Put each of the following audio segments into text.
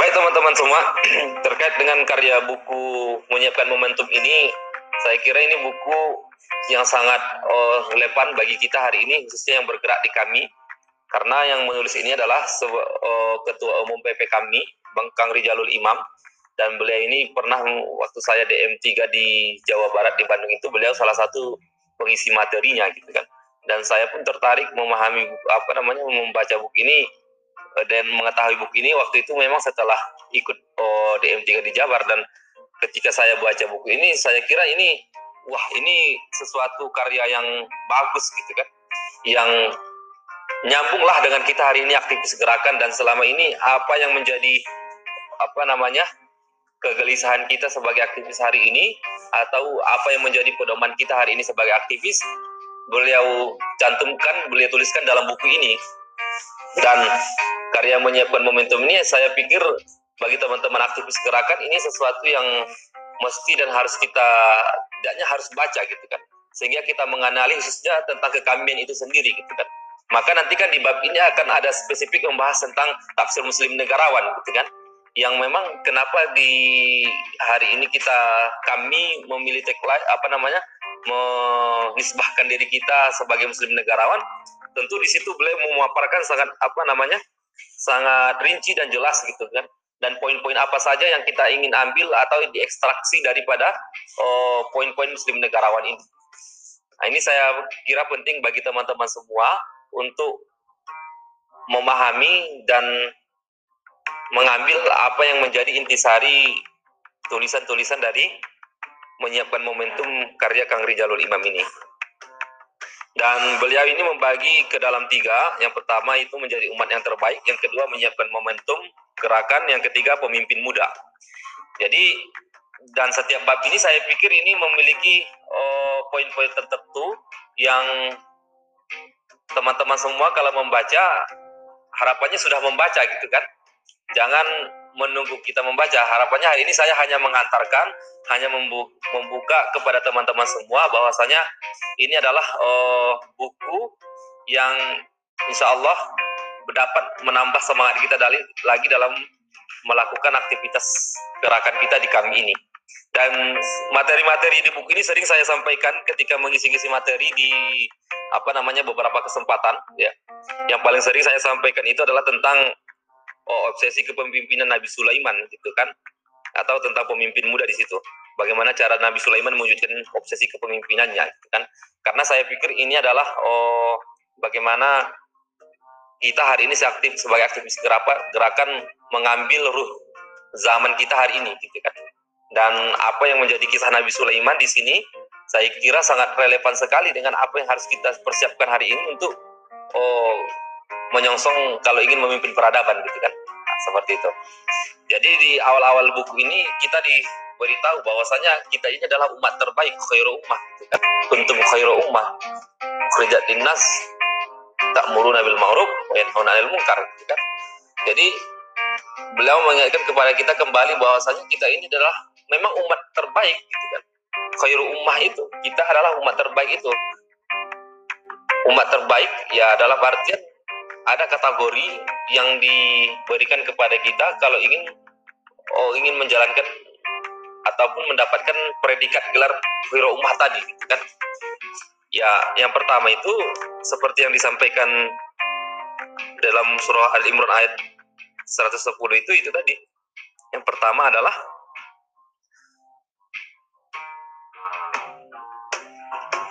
Baik teman-teman semua, terkait dengan karya buku menyiapkan momentum ini, saya kira ini buku yang sangat uh, relevan bagi kita hari ini, khususnya yang bergerak di kami. Karena yang menulis ini adalah uh, ketua umum PP kami, Bang Kang Rijalul Imam, dan beliau ini pernah waktu saya DM3 di Jawa Barat di Bandung itu beliau salah satu pengisi materinya gitu kan. Dan saya pun tertarik memahami apa namanya membaca buku ini dan mengetahui buku ini waktu itu memang setelah ikut oh, DM3 di Jabar dan ketika saya baca buku ini saya kira ini wah ini sesuatu karya yang bagus gitu kan. Yang nyambunglah dengan kita hari ini aktivis gerakan dan selama ini apa yang menjadi apa namanya kegelisahan kita sebagai aktivis hari ini atau apa yang menjadi pedoman kita hari ini sebagai aktivis beliau cantumkan beliau tuliskan dalam buku ini. Dan karya menyiapkan momentum ini saya pikir bagi teman-teman aktivis gerakan ini sesuatu yang mesti dan harus kita tidaknya harus baca gitu kan. Sehingga kita mengenali khususnya tentang kekambien itu sendiri gitu kan. Maka nanti kan di bab ini akan ada spesifik membahas tentang tafsir muslim negarawan gitu kan. Yang memang kenapa di hari ini kita kami memilih tagline apa namanya mengisbahkan diri kita sebagai muslim negarawan. Tentu di situ beliau memaparkan sangat apa namanya sangat rinci dan jelas gitu kan dan poin-poin apa saja yang kita ingin ambil atau diekstraksi daripada oh, poin-poin muslim negarawan ini. Nah, ini saya kira penting bagi teman-teman semua untuk memahami dan mengambil apa yang menjadi intisari tulisan-tulisan dari menyiapkan momentum karya Kang Rijalul Imam ini. Dan beliau ini membagi ke dalam tiga. Yang pertama itu menjadi umat yang terbaik. Yang kedua menyiapkan momentum gerakan. Yang ketiga pemimpin muda. Jadi dan setiap bab ini saya pikir ini memiliki oh, poin-poin uh, tertentu yang teman-teman semua kalau membaca harapannya sudah membaca gitu kan. Jangan menunggu kita membaca. Harapannya hari ini saya hanya mengantarkan, hanya membuka kepada teman-teman semua bahwasanya ini adalah uh, buku yang insya Allah dapat menambah semangat kita dari, lagi dalam melakukan aktivitas gerakan kita di kami ini. Dan materi-materi di buku ini sering saya sampaikan ketika mengisi-ngisi materi di apa namanya beberapa kesempatan ya. Yang paling sering saya sampaikan itu adalah tentang oh, obsesi kepemimpinan Nabi Sulaiman gitu kan atau tentang pemimpin muda di situ. Bagaimana cara Nabi Sulaiman mewujudkan obsesi kepemimpinannya gitu kan. Karena saya pikir ini adalah oh bagaimana kita hari ini seaktif sebagai aktivis gerakan, gerakan mengambil ruh zaman kita hari ini gitu kan. Dan apa yang menjadi kisah Nabi Sulaiman di sini saya kira sangat relevan sekali dengan apa yang harus kita persiapkan hari ini untuk oh menyongsong kalau ingin memimpin peradaban gitu kan seperti itu. Jadi di awal-awal buku ini kita diberitahu bahwasanya kita ini adalah umat terbaik khairu ummah. Kuntum khairu ummah. Kerja dinas tak muru nabil ma'ruf wa yanhauna 'anil munkar. Jadi beliau mengingatkan kepada kita kembali bahwasanya kita ini adalah memang umat terbaik gitu kan. Khairu ummah itu kita adalah umat terbaik itu. Umat terbaik ya dalam artian ada kategori yang diberikan kepada kita kalau ingin oh ingin menjalankan ataupun mendapatkan predikat gelar wiro ummah tadi kan? Ya yang pertama itu seperti yang disampaikan dalam surah Al Imran ayat 110 itu itu tadi. Yang pertama adalah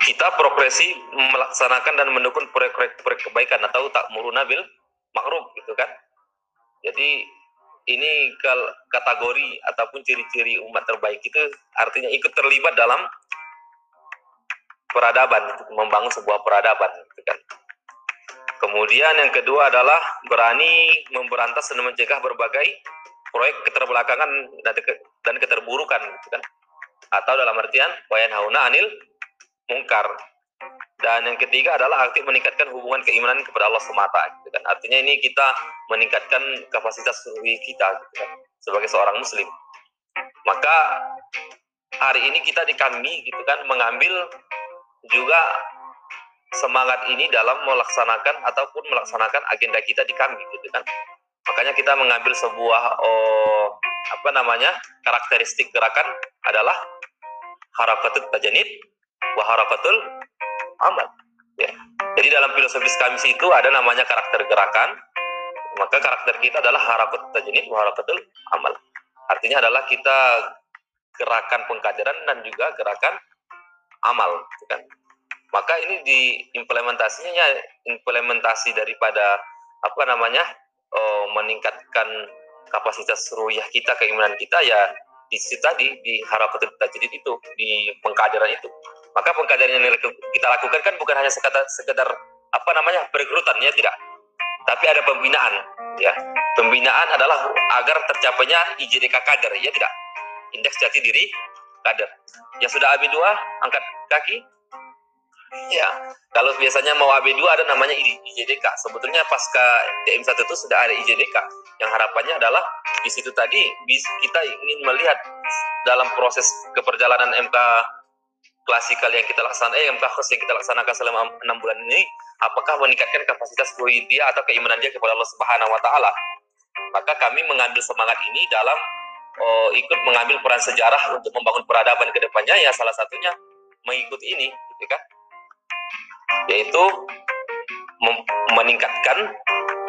kita progresi melaksanakan dan mendukung proyek-proyek kebaikan atau tak murunabil makruh gitu kan. Jadi ini kategori ataupun ciri-ciri umat terbaik itu artinya ikut terlibat dalam peradaban, membangun sebuah peradaban gitu kan. Kemudian yang kedua adalah berani memberantas dan mencegah berbagai proyek keterbelakangan dan keterburukan gitu kan. Atau dalam artian wayan hauna anil mungkar. Dan yang ketiga adalah aktif meningkatkan hubungan keimanan kepada Allah semata. Gitu kan. Artinya ini kita meningkatkan kapasitas ruhi kita gitu kan, sebagai seorang muslim. Maka hari ini kita di kami gitu kan mengambil juga semangat ini dalam melaksanakan ataupun melaksanakan agenda kita di kami gitu kan. Makanya kita mengambil sebuah oh, apa namanya karakteristik gerakan adalah harakatul tajanid wa harakatul amal. Ya. Jadi dalam filosofis kami itu ada namanya karakter gerakan. Maka karakter kita adalah harakat tajanid wa harakatul amal. Artinya adalah kita gerakan pengkaderan dan juga gerakan amal, kan? Maka ini diimplementasinya implementasi daripada apa namanya oh, meningkatkan kapasitas ruyah kita, keimanan kita ya di situ tadi di harakatul tajdid itu di pengkaderan itu. Maka pengkaderan yang kita lakukan kan bukan hanya sekedar, sekedar apa namanya perekrutan ya tidak, tapi ada pembinaan ya. Pembinaan adalah agar tercapainya IJDK kader ya tidak. Indeks jati diri kader. Yang sudah AB2 angkat kaki. Ya, kalau biasanya mau AB2 ada namanya IJDK. Sebetulnya pasca DM1 itu sudah ada IJDK. Yang harapannya adalah di situ tadi kita ingin melihat dalam proses keperjalanan MK klasikal yang kita laksanakan, eh, MK khos yang kita laksanakan selama enam bulan ini, apakah meningkatkan kapasitas dia atau keimanan dia kepada Allah Subhanahu Wa Taala? Maka kami mengambil semangat ini dalam oh, ikut mengambil peran sejarah untuk membangun peradaban ke depannya ya salah satunya mengikuti ini gitu kan? Yaitu meningkatkan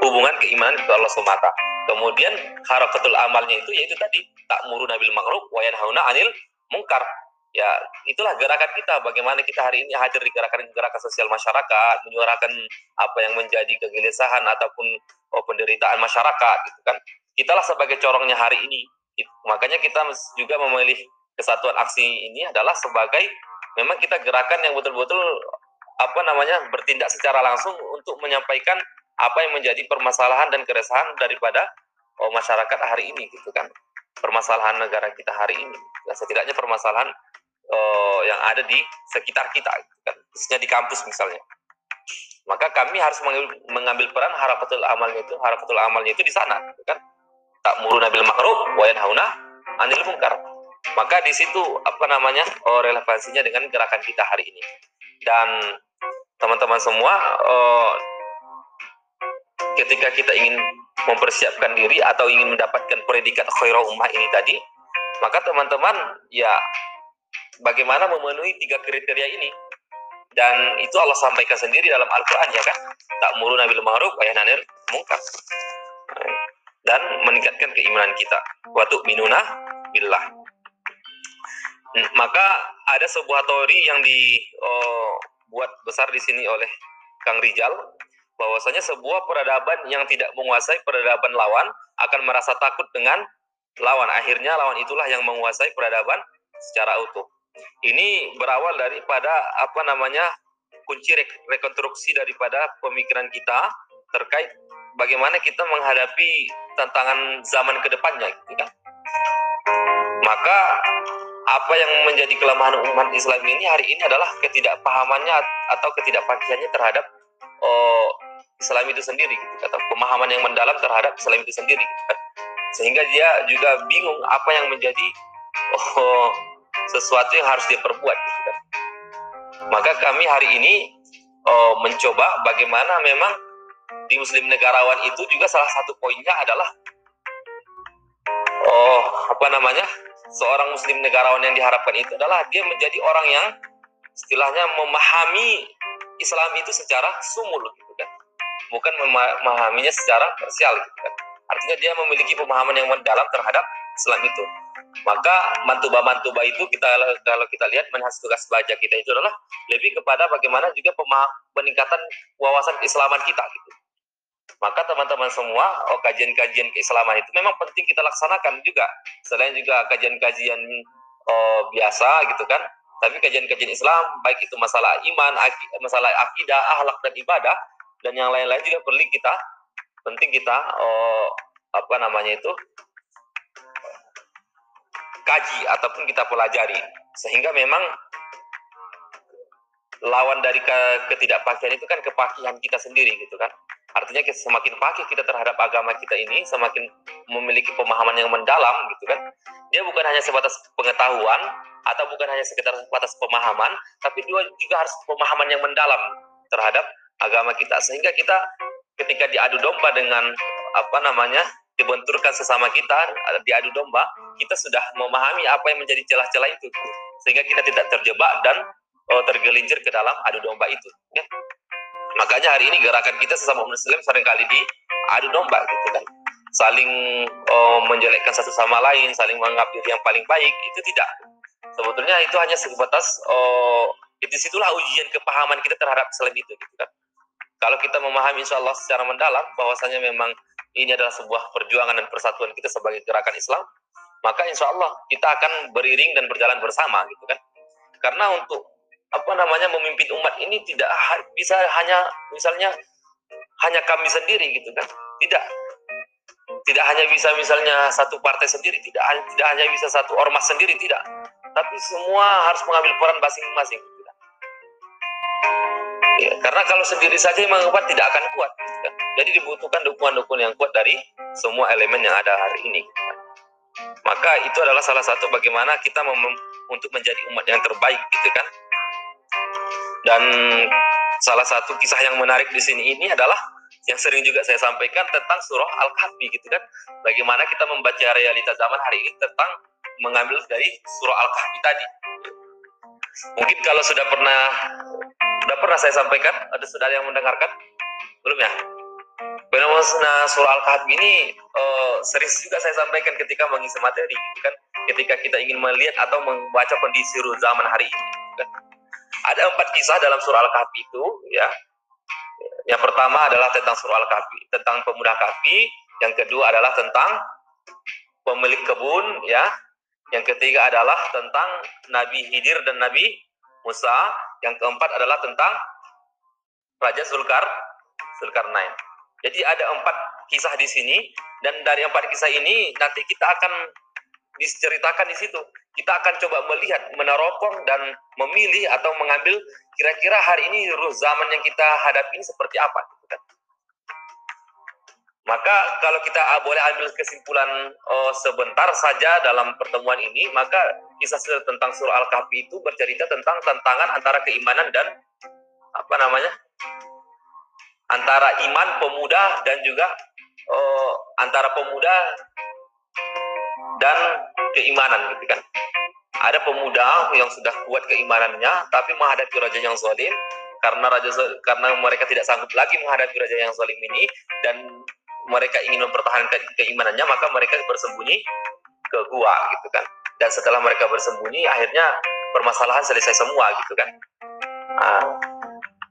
hubungan keimanan ke Allah semata. Kemudian harakatul amalnya itu yaitu tadi tak muru nabil makhluk wayan hauna anil mungkar ya itulah gerakan kita. Bagaimana kita hari ini hadir di gerakan-gerakan sosial masyarakat menyuarakan apa yang menjadi kegelisahan ataupun oh, penderitaan masyarakat gitu kan. Kitalah sebagai corongnya hari ini. Makanya kita juga memilih kesatuan aksi ini adalah sebagai memang kita gerakan yang betul-betul apa namanya bertindak secara langsung untuk menyampaikan apa yang menjadi permasalahan dan keresahan daripada oh, masyarakat hari ini gitu kan. Permasalahan negara kita hari ini. Ya, setidaknya permasalahan oh, yang ada di sekitar kita kan khususnya di kampus misalnya. Maka kami harus mengambil, mengambil peran harapatul amalnya itu harapatul amalnya itu di sana kan. Tak muru nabil makruh wayan hauna anil mungkar maka di situ apa namanya oh, relevansinya dengan gerakan kita hari ini. Dan teman-teman semua oh, ketika kita ingin mempersiapkan diri atau ingin mendapatkan predikat khairah ummah ini tadi maka teman-teman ya bagaimana memenuhi tiga kriteria ini dan itu Allah sampaikan sendiri dalam Al-Quran ya kan tak muru nabil ma'ruf wa anil mungkar dan meningkatkan keimanan kita. Waktu minuna billah. Maka ada sebuah teori yang dibuat oh, besar di sini oleh Kang Rijal bahwasanya sebuah peradaban yang tidak menguasai peradaban lawan akan merasa takut dengan lawan. Akhirnya lawan itulah yang menguasai peradaban secara utuh. Ini berawal daripada apa namanya kunci rekonstruksi daripada pemikiran kita terkait bagaimana kita menghadapi tantangan zaman ke depannya gitu kan maka apa yang menjadi kelemahan umat Islam ini hari ini adalah ketidakpahamannya atau ketidakpakiannya terhadap oh, Islam itu sendiri gitu, atau pemahaman yang mendalam terhadap Islam itu sendiri gitu, kan. sehingga dia juga bingung apa yang menjadi oh, sesuatu yang harus dia perbuat gitu, kan. maka kami hari ini oh, mencoba bagaimana memang di Muslim negarawan itu juga salah satu poinnya adalah oh apa namanya seorang Muslim negarawan yang diharapkan itu adalah dia menjadi orang yang istilahnya memahami Islam itu secara sumul gitu kan. Bukan memahaminya secara parsial gitu kan. Artinya dia memiliki pemahaman yang mendalam terhadap Islam itu maka mantuba-mantuba itu kita kalau kita lihat manhaj tugas baca kita itu adalah lebih kepada bagaimana juga peningkatan wawasan keislaman kita gitu maka teman-teman semua, oh kajian-kajian keislaman itu memang penting kita laksanakan juga. Selain juga kajian-kajian oh, biasa gitu kan, tapi kajian-kajian Islam baik itu masalah iman, masalah akidah, akhlak dan ibadah dan yang lain-lain juga perlu kita penting kita oh, apa namanya itu kaji ataupun kita pelajari. Sehingga memang lawan dari ketidakpastian itu kan kepakian kita sendiri gitu kan. Artinya semakin pagi kita terhadap agama kita ini, semakin memiliki pemahaman yang mendalam gitu kan. Dia bukan hanya sebatas pengetahuan atau bukan hanya sekedar sebatas pemahaman, tapi juga, juga harus pemahaman yang mendalam terhadap agama kita. Sehingga kita ketika diadu domba dengan apa namanya dibenturkan sesama kita di adu domba, kita sudah memahami apa yang menjadi celah-celah itu, sehingga kita tidak terjebak dan oh, tergelincir ke dalam adu domba itu. Ya. Makanya hari ini gerakan kita sesama Muslim sering kali di adu domba, gitu kan, saling oh, menjelekkan satu sama lain, saling menganggap diri yang paling baik, itu tidak. Sebetulnya itu hanya sebatas oh, itu situlah ujian kepahaman kita terhadap Islam itu, gitu kan. Kalau kita memahami insya Allah secara mendalam bahwasanya memang ini adalah sebuah perjuangan dan persatuan kita sebagai gerakan Islam, maka insya Allah kita akan beriring dan berjalan bersama gitu kan. Karena untuk apa namanya memimpin umat ini tidak bisa hanya misalnya hanya kami sendiri gitu kan. Tidak. Tidak hanya bisa misalnya satu partai sendiri, tidak tidak hanya bisa satu ormas sendiri, tidak. Tapi semua harus mengambil peran masing-masing. Ya, karena kalau sendiri saja memang kuat tidak akan kuat. Ya. Jadi dibutuhkan dukungan-dukungan yang kuat dari semua elemen yang ada hari ini. Maka itu adalah salah satu bagaimana kita untuk menjadi umat yang terbaik, gitu kan? Dan salah satu kisah yang menarik di sini ini adalah yang sering juga saya sampaikan tentang surah Al-Kahfi, gitu kan? Bagaimana kita membaca realita zaman hari ini tentang mengambil dari surah Al-Kahfi tadi. Mungkin kalau sudah pernah sudah pernah saya sampaikan, ada saudara yang mendengarkan? Belum ya? Benar surah Al-Kahfi ini uh, sering juga saya sampaikan ketika mengisi materi, kan? Ketika kita ingin melihat atau membaca kondisi zaman hari ini. Kan? Ada empat kisah dalam surah Al-Kahfi itu, ya. Yang pertama adalah tentang surah Al-Kahfi, tentang pemuda Kahfi. Yang kedua adalah tentang pemilik kebun, ya. Yang ketiga adalah tentang Nabi Hidir dan Nabi Musa. Yang keempat adalah tentang Raja Zulkar, Zulkarnain. Jadi ada empat kisah di sini dan dari empat kisah ini nanti kita akan diceritakan di situ. Kita akan coba melihat, meneropong dan memilih atau mengambil kira-kira hari ini ruh zaman yang kita hadapi ini seperti apa. Maka kalau kita ah, boleh ambil kesimpulan oh, sebentar saja dalam pertemuan ini, maka kisah tentang surah Al-Kahfi itu bercerita tentang tantangan antara keimanan dan apa namanya? Antara iman pemuda dan juga oh, antara pemuda dan keimanan gitu kan. Ada pemuda yang sudah kuat keimanannya tapi menghadapi raja yang zalim. Karena raja karena mereka tidak sanggup lagi menghadapi raja yang zalim ini dan mereka ingin mempertahankan keimanannya maka mereka bersembunyi ke gua gitu kan. Dan setelah mereka bersembunyi akhirnya permasalahan selesai semua gitu kan. Nah,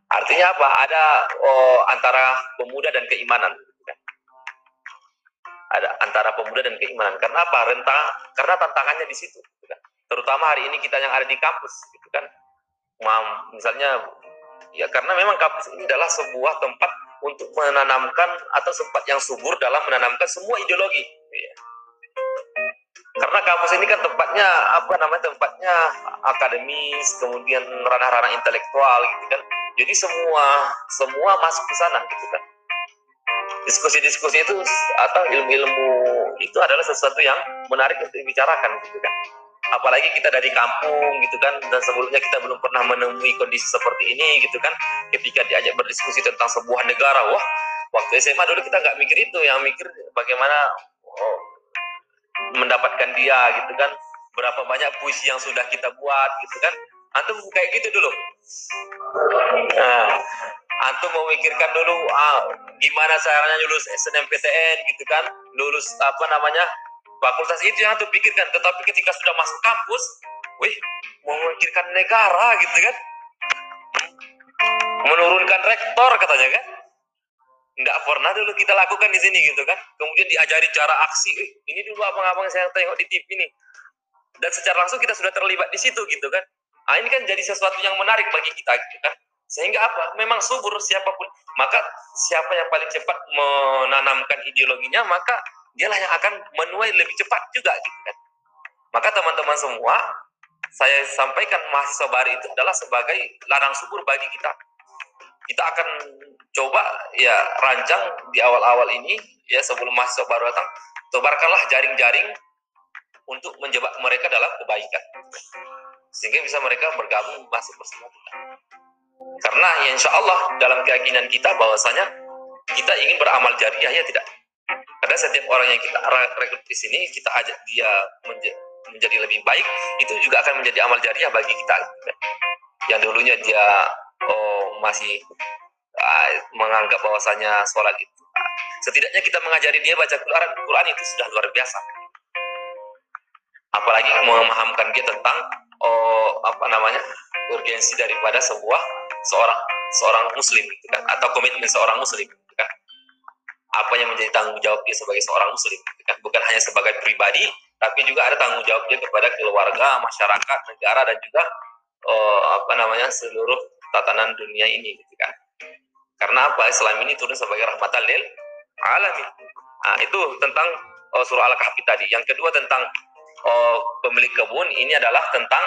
artinya apa ada oh, antara pemuda dan keimanan ada antara pemuda dan keimanan karena apa rentang karena tantangannya di situ terutama hari ini kita yang ada di kampus gitu kan misalnya ya karena memang kampus ini adalah sebuah tempat untuk menanamkan atau sempat yang subur dalam menanamkan semua ideologi. Ya. Karena kampus ini kan tempatnya apa namanya tempatnya akademis, kemudian ranah-ranah intelektual gitu kan. Jadi semua semua masuk ke sana gitu kan. Diskusi-diskusi itu atau ilmu-ilmu itu adalah sesuatu yang menarik untuk dibicarakan gitu kan. Apalagi kita dari kampung gitu kan dan sebelumnya kita belum pernah menemui kondisi seperti ini gitu kan. Ketika diajak berdiskusi tentang sebuah negara wah waktu SMA dulu kita nggak mikir itu yang mikir bagaimana oh, mendapatkan dia gitu kan. Berapa banyak puisi yang sudah kita buat gitu kan antum kayak gitu dulu. Nah, antum memikirkan dulu ah, gimana caranya lulus SNMPTN gitu kan? Lulus apa namanya? Fakultas itu yang tuh pikirkan. Tetapi ketika sudah masuk kampus wih memikirkan negara gitu kan? Menurunkan rektor katanya kan? Nggak pernah dulu kita lakukan di sini gitu kan? Kemudian diajari cara aksi eh, ini dulu abang-abang saya tengok di TV ini dan secara langsung kita sudah terlibat di situ gitu kan ah ini kan jadi sesuatu yang menarik bagi kita gitu kan sehingga apa memang subur siapa pun maka siapa yang paling cepat menanamkan ideologinya maka dialah yang akan menuai lebih cepat juga gitu kan. Maka teman-teman semua, saya sampaikan mahasiswa baru itu adalah sebagai ladang subur bagi kita. Kita akan coba ya rancang di awal-awal ini ya sebelum mahasiswa baru datang, tebarkanlah jaring-jaring untuk menjebak mereka dalam kebaikan. Sehingga bisa mereka bergabung masuk bersama kita. Karena ya insya Allah dalam keyakinan kita bahwasanya kita ingin beramal jariah ya tidak Karena setiap orang yang kita rekrut di sini, kita ajak dia menjadi lebih baik, itu juga akan menjadi amal jariah bagi kita. Yang dulunya dia oh, masih uh, menganggap bahwasanya sholat itu. Setidaknya kita mengajari dia baca Quran, Quran itu sudah luar biasa. Apalagi memahamkan dia tentang oh, apa namanya urgensi daripada sebuah seorang seorang muslim gitu kan? Atau komitmen seorang muslim gitu kan? Apa yang menjadi tanggung jawab dia sebagai seorang muslim gitu kan? Bukan hanya sebagai pribadi tapi juga ada tanggung jawab dia kepada keluarga masyarakat negara dan juga oh, apa namanya seluruh tatanan dunia ini gitu kan? Karena apa? Islam ini turun sebagai rahmatan lil alamin. Nah, itu tentang oh, surah al-kahfi tadi. Yang kedua tentang oh, pemilik kebun ini adalah tentang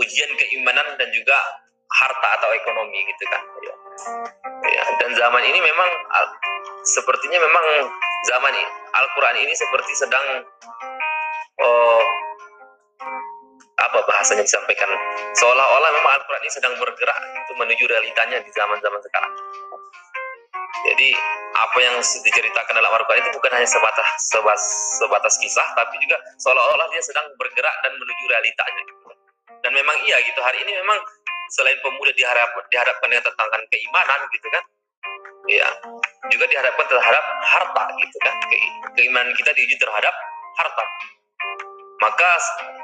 ujian keimanan dan juga harta atau ekonomi gitu kan. Ya. ya dan zaman ini memang sepertinya memang zaman Al-Quran ini seperti sedang oh, apa bahasanya disampaikan? Seolah-olah memang Al-Quran ini sedang bergerak itu menuju realitanya di zaman-zaman sekarang. Jadi apa yang diceritakan dalam Al-Quran itu bukan hanya sebatas, sebatas sebatas kisah tapi juga seolah-olah dia sedang bergerak dan menuju realitanya. Dan memang iya gitu hari ini memang selain pemuda diharap, dihadapkan dengan tantangan keimanan gitu kan ya juga dihadapkan terhadap harta gitu kan. Ke, keimanan kita diuji terhadap harta. Maka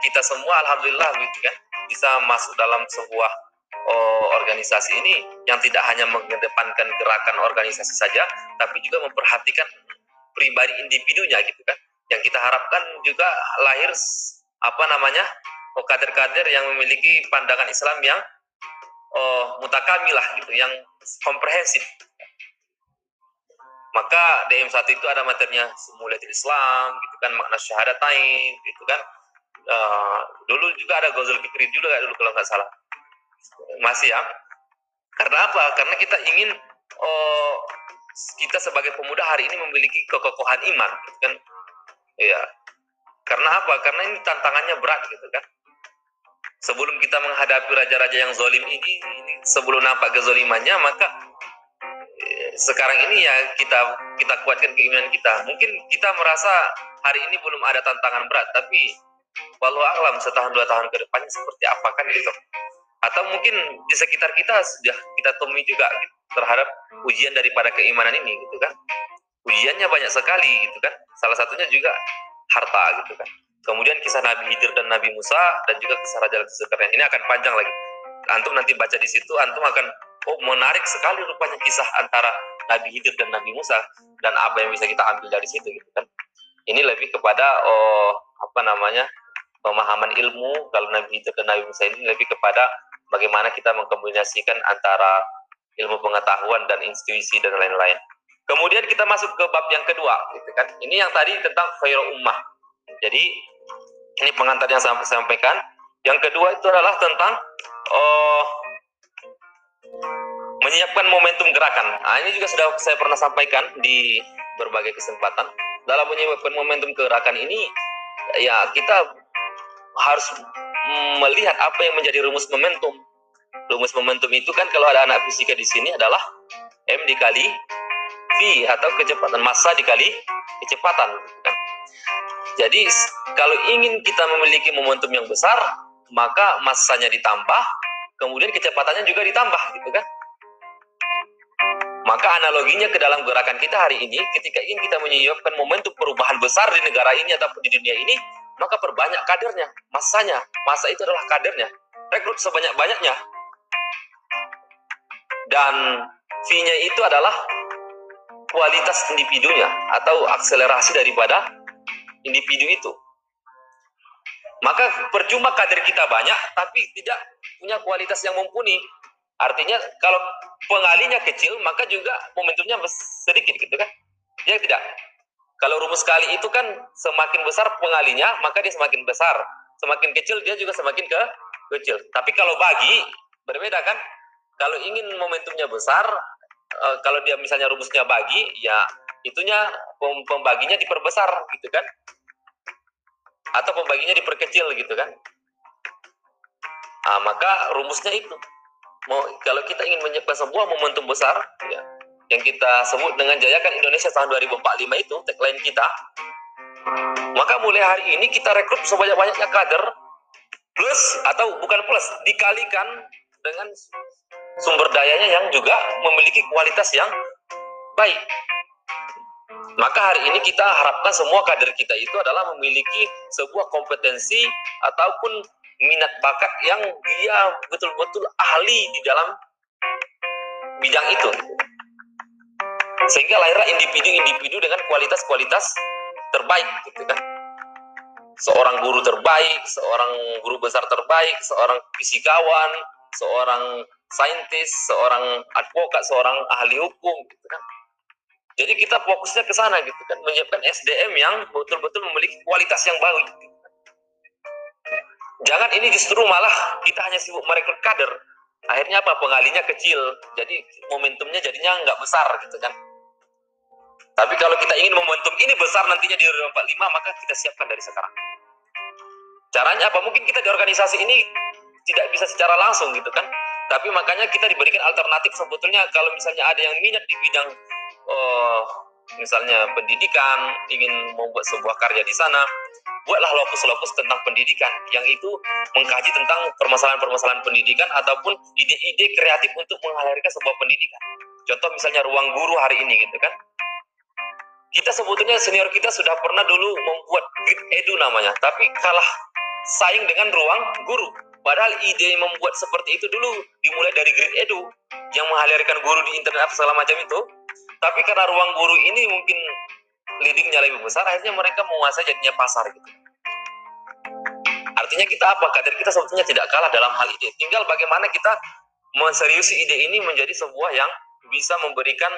kita semua alhamdulillah gitu kan bisa masuk dalam sebuah oh, organisasi ini yang tidak hanya mengedepankan gerakan organisasi saja tapi juga memperhatikan pribadi individunya gitu kan yang kita harapkan juga lahir apa namanya oh, kader-kader yang memiliki pandangan Islam yang oh, mutakamilah gitu, yang komprehensif. Maka DM1 itu ada materinya Simulatif Islam, gitu kan, makna syahadatain, gitu kan. Uh, dulu juga ada Ghazal Fikri juga dulu kalau nggak salah. Masih ya. Karena apa? Karena kita ingin oh, kita sebagai pemuda hari ini memiliki kekokohan iman, gitu kan. Iya. Karena apa? Karena ini tantangannya berat gitu kan sebelum kita menghadapi raja-raja yang zolim ini, ini sebelum nampak kezolimannya maka eh, sekarang ini ya kita kita kuatkan keinginan kita mungkin kita merasa hari ini belum ada tantangan berat tapi walau alam setahun dua tahun ke depannya seperti apa kan gitu atau mungkin di sekitar kita sudah kita temui juga gitu, terhadap ujian daripada keimanan ini gitu kan. Ujiannya banyak sekali gitu kan. Salah satunya juga harta gitu kan. Kemudian kisah Nabi Hidir dan Nabi Musa dan juga kisah Raja Zulkarnain ini akan panjang lagi. Antum nanti baca di situ, antum akan oh menarik sekali rupanya kisah antara Nabi Hidir dan Nabi Musa dan apa yang bisa kita ambil dari situ gitu kan. Ini lebih kepada oh apa namanya pemahaman ilmu. Kalau Nabi Hidir dan Nabi Musa ini lebih kepada bagaimana kita mengkombinasikan antara ilmu pengetahuan dan intuisi dan lain-lain. Kemudian kita masuk ke bab yang kedua, gitu kan. Ini yang tadi tentang khairul ummah. Jadi ini pengantar yang saya sampaikan. Yang kedua itu adalah tentang oh, menyiapkan momentum gerakan. Nah, ini juga sudah saya pernah sampaikan di berbagai kesempatan. Dalam menyiapkan momentum gerakan ini, ya kita harus melihat apa yang menjadi rumus momentum. Rumus momentum itu kan kalau ada anak fisika di sini adalah m dikali v atau kecepatan massa dikali kecepatan. Kan? Jadi kalau ingin kita memiliki momentum yang besar, maka masanya ditambah, kemudian kecepatannya juga ditambah, gitu kan? Maka analoginya ke dalam gerakan kita hari ini, ketika ingin kita menyiapkan momentum perubahan besar di negara ini ataupun di dunia ini, maka perbanyak kadernya, masanya. Masa itu adalah kadernya. Rekrut sebanyak-banyaknya. Dan fee-nya itu adalah kualitas individunya atau akselerasi daripada individu itu. Maka percuma kader kita banyak, tapi tidak punya kualitas yang mumpuni. Artinya kalau pengalinya kecil, maka juga momentumnya sedikit gitu kan? Ya tidak. Kalau rumus kali itu kan semakin besar pengalinya, maka dia semakin besar. Semakin kecil dia juga semakin ke kecil. Tapi kalau bagi berbeda kan? Kalau ingin momentumnya besar, eh, kalau dia misalnya rumusnya bagi, ya itunya pembaginya diperbesar gitu kan atau pembaginya diperkecil gitu kan nah, maka rumusnya itu mau kalau kita ingin menyiapkan sebuah momentum besar ya yang kita sebut dengan Jayakan Indonesia tahun 2045 itu tagline kita maka mulai hari ini kita rekrut sebanyak-banyaknya kader plus atau bukan plus dikalikan dengan sumber dayanya yang juga memiliki kualitas yang baik. Maka hari ini kita harapkan semua kader kita itu adalah memiliki sebuah kompetensi ataupun minat bakat yang dia betul-betul ahli di dalam bidang itu. Sehingga lahirlah individu-individu dengan kualitas-kualitas terbaik gitu kan. Seorang guru terbaik, seorang guru besar terbaik, seorang fisikawan, seorang saintis, seorang advokat, seorang ahli hukum gitu kan. Jadi kita fokusnya ke sana gitu kan, menyiapkan SDM yang betul-betul memiliki kualitas yang baik. Gitu kan. Jangan ini justru malah kita hanya sibuk merekrut kader. Akhirnya apa? Pengalinya kecil. Jadi momentumnya jadinya nggak besar gitu kan. Tapi kalau kita ingin momentum ini besar nantinya di 2045, maka kita siapkan dari sekarang. Caranya apa? Mungkin kita di organisasi ini tidak bisa secara langsung gitu kan. Tapi makanya kita diberikan alternatif sebetulnya kalau misalnya ada yang minat di bidang oh, misalnya pendidikan, ingin membuat sebuah karya di sana, buatlah lokus-lokus tentang pendidikan yang itu mengkaji tentang permasalahan-permasalahan pendidikan ataupun ide-ide kreatif untuk mengalirkan sebuah pendidikan. Contoh misalnya ruang guru hari ini gitu kan. Kita sebetulnya senior kita sudah pernah dulu membuat grid edu namanya, tapi kalah saing dengan ruang guru. Padahal ide membuat seperti itu dulu dimulai dari grid edu yang mengalirkan guru di internet segala macam itu. Tapi karena ruang guru ini mungkin leadingnya lebih besar, akhirnya mereka menguasai jadinya pasar gitu. Artinya kita apa? Kader kita sebetulnya tidak kalah dalam hal ide. Tinggal bagaimana kita menseriusi ide ini menjadi sebuah yang bisa memberikan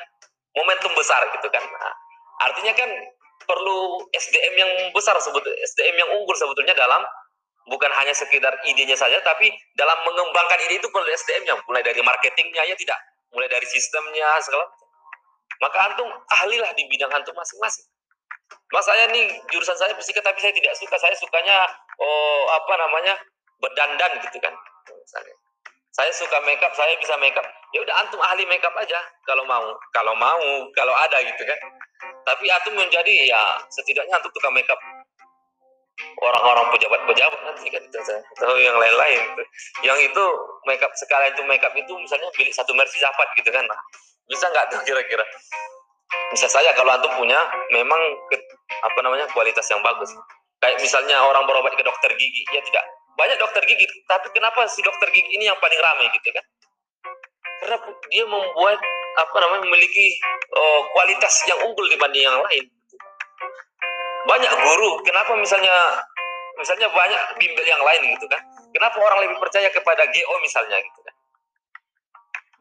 momentum besar gitu kan. Nah, artinya kan perlu SDM yang besar sebetulnya SDM yang unggul sebetulnya dalam bukan hanya sekedar idenya saja tapi dalam mengembangkan ide itu perlu SDM yang mulai dari marketingnya ya tidak. Mulai dari sistemnya segala maka antum ahlilah di bidang antum masing-masing. Mas saya nih jurusan saya fisika tapi saya tidak suka. Saya sukanya oh apa namanya berdandan gitu kan. Misalnya saya suka makeup saya bisa makeup. Ya udah antum ahli makeup aja. Kalau mau kalau mau kalau ada gitu kan. Tapi antum menjadi ya setidaknya antum tukang makeup. Orang-orang pejabat-pejabat nanti kan atau yang lain-lain. Yang itu makeup sekalian itu makeup itu misalnya pilih satu mercy dapat gitu kan. Nah, bisa nggak tuh kira-kira? Bisa saya kalau antum punya memang ke, apa namanya kualitas yang bagus. Kayak misalnya orang berobat ke dokter gigi ya tidak banyak dokter gigi tapi kenapa si dokter gigi ini yang paling ramai gitu kan? Karena dia membuat apa namanya memiliki oh, kualitas yang unggul dibanding yang lain. Banyak guru kenapa misalnya misalnya banyak bimbel yang lain gitu kan? Kenapa orang lebih percaya kepada GO misalnya gitu kan?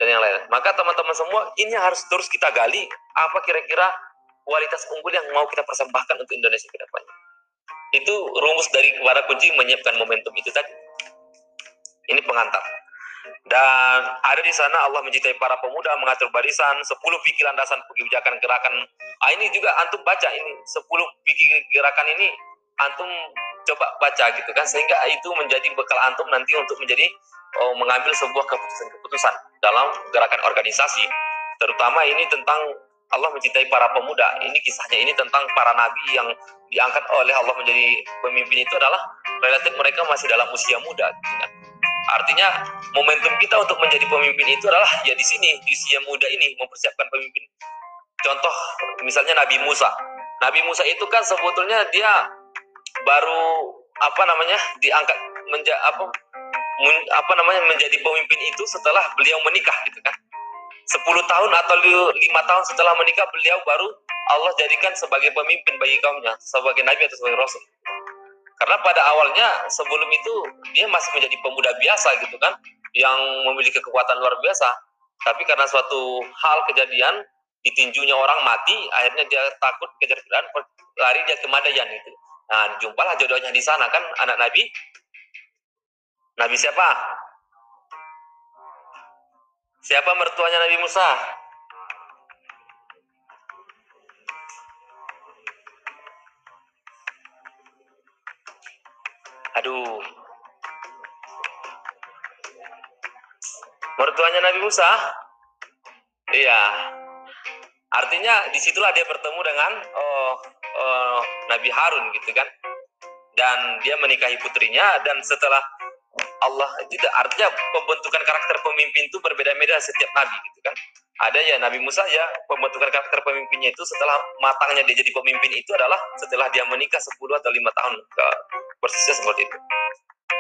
Dan yang lain. Maka teman-teman semua ini harus terus kita gali apa kira-kira kualitas unggul yang mau kita persembahkan untuk Indonesia ke depannya itu rumus dari kepada kunci menyiapkan momentum itu tadi. Ini pengantar. Dan ada di sana Allah mencintai para pemuda mengatur barisan 10 pikiran dasar kebijakan gerakan. Ah, ini juga antum baca ini 10 pikir gerakan ini antum coba baca gitu kan sehingga itu menjadi bekal antum nanti untuk menjadi oh, mengambil sebuah keputusan-keputusan dalam gerakan organisasi. Terutama ini tentang Allah mencintai para pemuda ini kisahnya ini tentang para nabi yang diangkat oleh Allah menjadi pemimpin itu adalah relatif mereka masih dalam usia muda gitu kan Artinya momentum kita untuk menjadi pemimpin itu adalah ya di sini di usia muda ini mempersiapkan pemimpin. Contoh misalnya Nabi Musa. Nabi Musa itu kan sebetulnya dia baru apa namanya diangkat menja apa apa namanya menjadi pemimpin itu setelah beliau menikah gitu kan. 10 tahun atau lima tahun setelah menikah beliau baru Allah jadikan sebagai pemimpin bagi kaumnya, sebagai nabi atau sebagai rasul. Karena pada awalnya sebelum itu dia masih menjadi pemuda biasa gitu kan, yang memiliki kekuatan luar biasa. Tapi karena suatu hal kejadian ditinjunya orang mati, akhirnya dia takut kejar Fir'aun, lari dia ke Madayan itu. Nah, jumpalah jodohnya di sana kan anak Nabi. Nabi siapa? Siapa mertuanya Nabi Musa? Aduh. Mertuanya Nabi Musa? Iya. artinya di situlah dia bertemu dengan oh, oh, Nabi Harun gitu kan dan dia menikahi putrinya dan setelah Allah tidak artinya pembentukan karakter pemimpin itu berbeda-beda setiap nabi gitu kan? Ada ya Nabi Musa ya pembentukan karakter pemimpinnya itu setelah matangnya dia jadi pemimpin itu adalah setelah dia menikah 10 atau lima tahun ke persisnya seperti itu.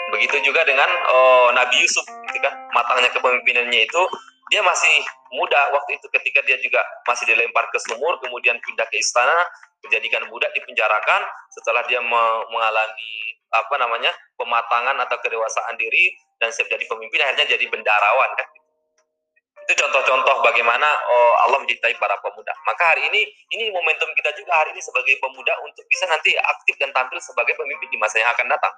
Begitu juga dengan oh, Nabi Yusuf gitu kan? Matangnya kepemimpinannya itu dia masih muda waktu itu ketika dia juga masih dilempar ke sumur kemudian pindah ke istana dijadikan budak dipenjarakan. Setelah dia mengalami apa namanya pematangan atau kedewasaan diri dan siap jadi pemimpin akhirnya jadi bendarawan kan? Itu contoh-contoh bagaimana oh, Allah mencintai para pemuda. Maka hari ini ini momentum kita juga hari ini sebagai pemuda untuk bisa nanti aktif dan tampil sebagai pemimpin di masa yang akan datang.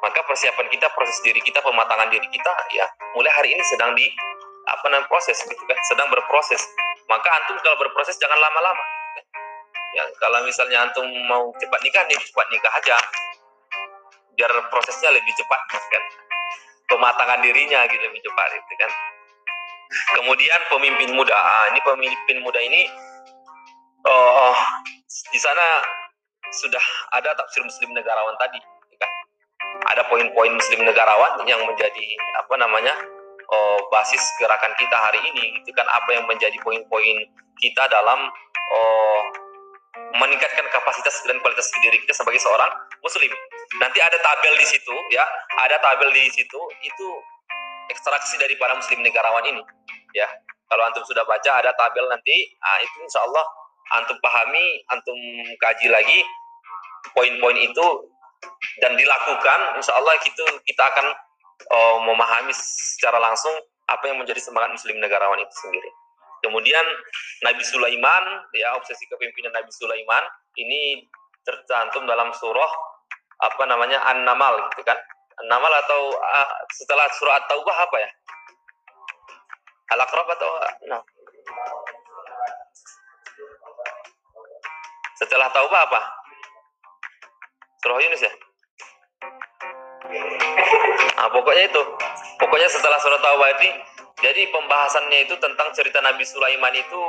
Maka persiapan kita proses diri kita pematangan diri kita ya mulai hari ini sedang di apa namanya proses gitu kan? Sedang berproses. Maka antum kalau berproses jangan lama-lama ya kalau misalnya antum mau cepat nikah nih cepat nikah aja biar prosesnya lebih cepat kan? Pematangan dirinya gitu lebih cepat gitu kan? Kemudian pemimpin muda. Ah, ini pemimpin muda ini oh di sana sudah ada tafsir muslim negarawan tadi ya kan? Ada poin-poin muslim negarawan yang menjadi apa namanya oh, basis gerakan kita hari ini gitu kan? Apa yang menjadi poin-poin kita dalam oh, meningkatkan kapasitas dan kualitas diri kita sebagai seorang muslim. Nanti ada tabel di situ ya, ada tabel di situ itu ekstraksi dari para muslim negarawan ini ya. Kalau antum sudah baca ada tabel nanti, nah itu insya Allah antum pahami, antum kaji lagi poin-poin itu dan dilakukan, insya Allah itu kita akan uh, memahami secara langsung apa yang menjadi semangat Muslim negarawan itu sendiri. Kemudian Nabi Sulaiman, ya obsesi kepemimpinan Nabi Sulaiman ini tercantum dalam surah apa namanya An-Namal gitu kan. An-Namal atau uh, setelah surah At-Taubah apa ya? Al-Aqrab atau nah. Setelah Taubah apa? Surah Yunus ya? Nah, pokoknya itu. Pokoknya setelah surat Taubah ini, jadi pembahasannya itu tentang cerita Nabi Sulaiman itu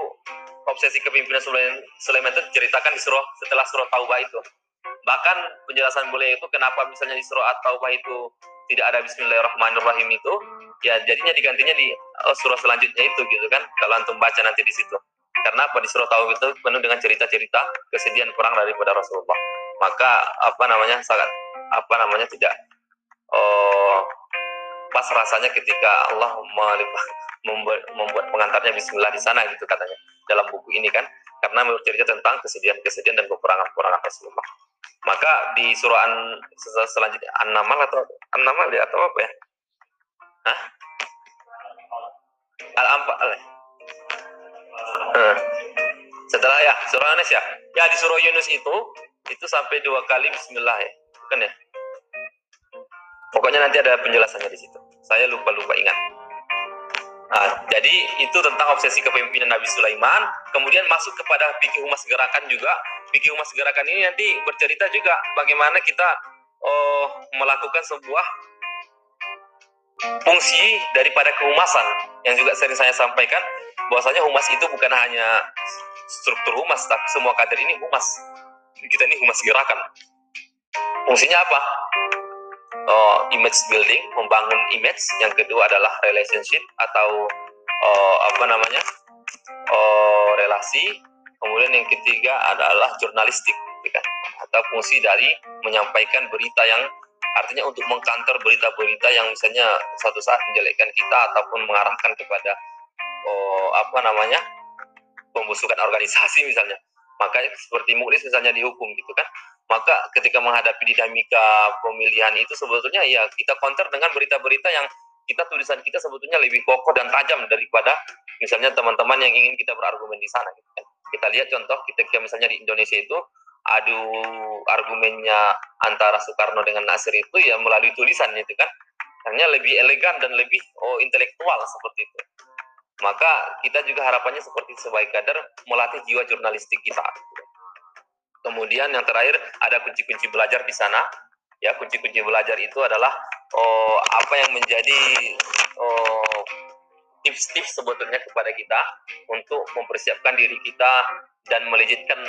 obsesi kepimpinan Sulaiman itu diceritakan di surah setelah surah Taubah itu. Bahkan penjelasan boleh itu kenapa misalnya di surah At-Taubah itu tidak ada Bismillahirrahmanirrahim itu, ya jadinya digantinya di oh, surah selanjutnya itu gitu kan. Kalau antum baca nanti di situ. Karena apa di surah Taubah itu penuh dengan cerita-cerita kesedihan perang daripada Rasulullah. Maka apa namanya sangat apa namanya tidak oh, pas rasanya ketika Allah membuat pengantarnya Bismillah di sana gitu katanya dalam buku ini kan karena bercerita tentang kesedihan-kesedihan dan peperangan-peperangan Rasulullah. Maka di surah an, selanjutnya An-Namal atau An-Namal ya atau apa ya? Hah? Al-Anfal. Hmm. Setelah ya surah Anas ya. Ya di surah Yunus itu itu sampai dua kali Bismillah ya. Bukan ya? Pokoknya nanti ada penjelasannya di situ. Saya lupa-lupa ingat. Nah, jadi itu tentang obsesi kepemimpinan Nabi Sulaiman. Kemudian masuk kepada fikih humas gerakan juga. Fikih humas gerakan ini nanti bercerita juga bagaimana kita oh, melakukan sebuah fungsi daripada kehumasan. Yang juga sering saya sampaikan bahwasanya humas itu bukan hanya struktur humas tapi semua kader ini humas. Kita ini humas gerakan. Fungsinya apa? Uh, image building, membangun image. Yang kedua adalah relationship atau uh, apa namanya? Uh, relasi. Kemudian yang ketiga adalah jurnalistik, gitu kan? atau fungsi dari menyampaikan berita yang artinya untuk mengkantor berita-berita yang misalnya suatu saat menjelekkan kita ataupun mengarahkan kepada oh, apa namanya pembusukan organisasi misalnya maka seperti mulis misalnya dihukum gitu kan maka ketika menghadapi dinamika pemilihan itu sebetulnya ya kita counter dengan berita-berita yang kita tulisan kita sebetulnya lebih kokoh dan tajam daripada misalnya teman-teman yang ingin kita berargumen di sana gitu kan. Kita lihat contoh ketika misalnya di Indonesia itu adu argumennya antara Soekarno dengan Nasir itu ya melalui tulisan itu kan hanya lebih elegan dan lebih oh intelektual seperti itu maka kita juga harapannya seperti sebagai kader melatih jiwa jurnalistik kita Kemudian yang terakhir ada kunci-kunci belajar di sana. Ya, kunci-kunci belajar itu adalah oh, apa yang menjadi oh, tips-tips sebetulnya kepada kita untuk mempersiapkan diri kita dan melejitkan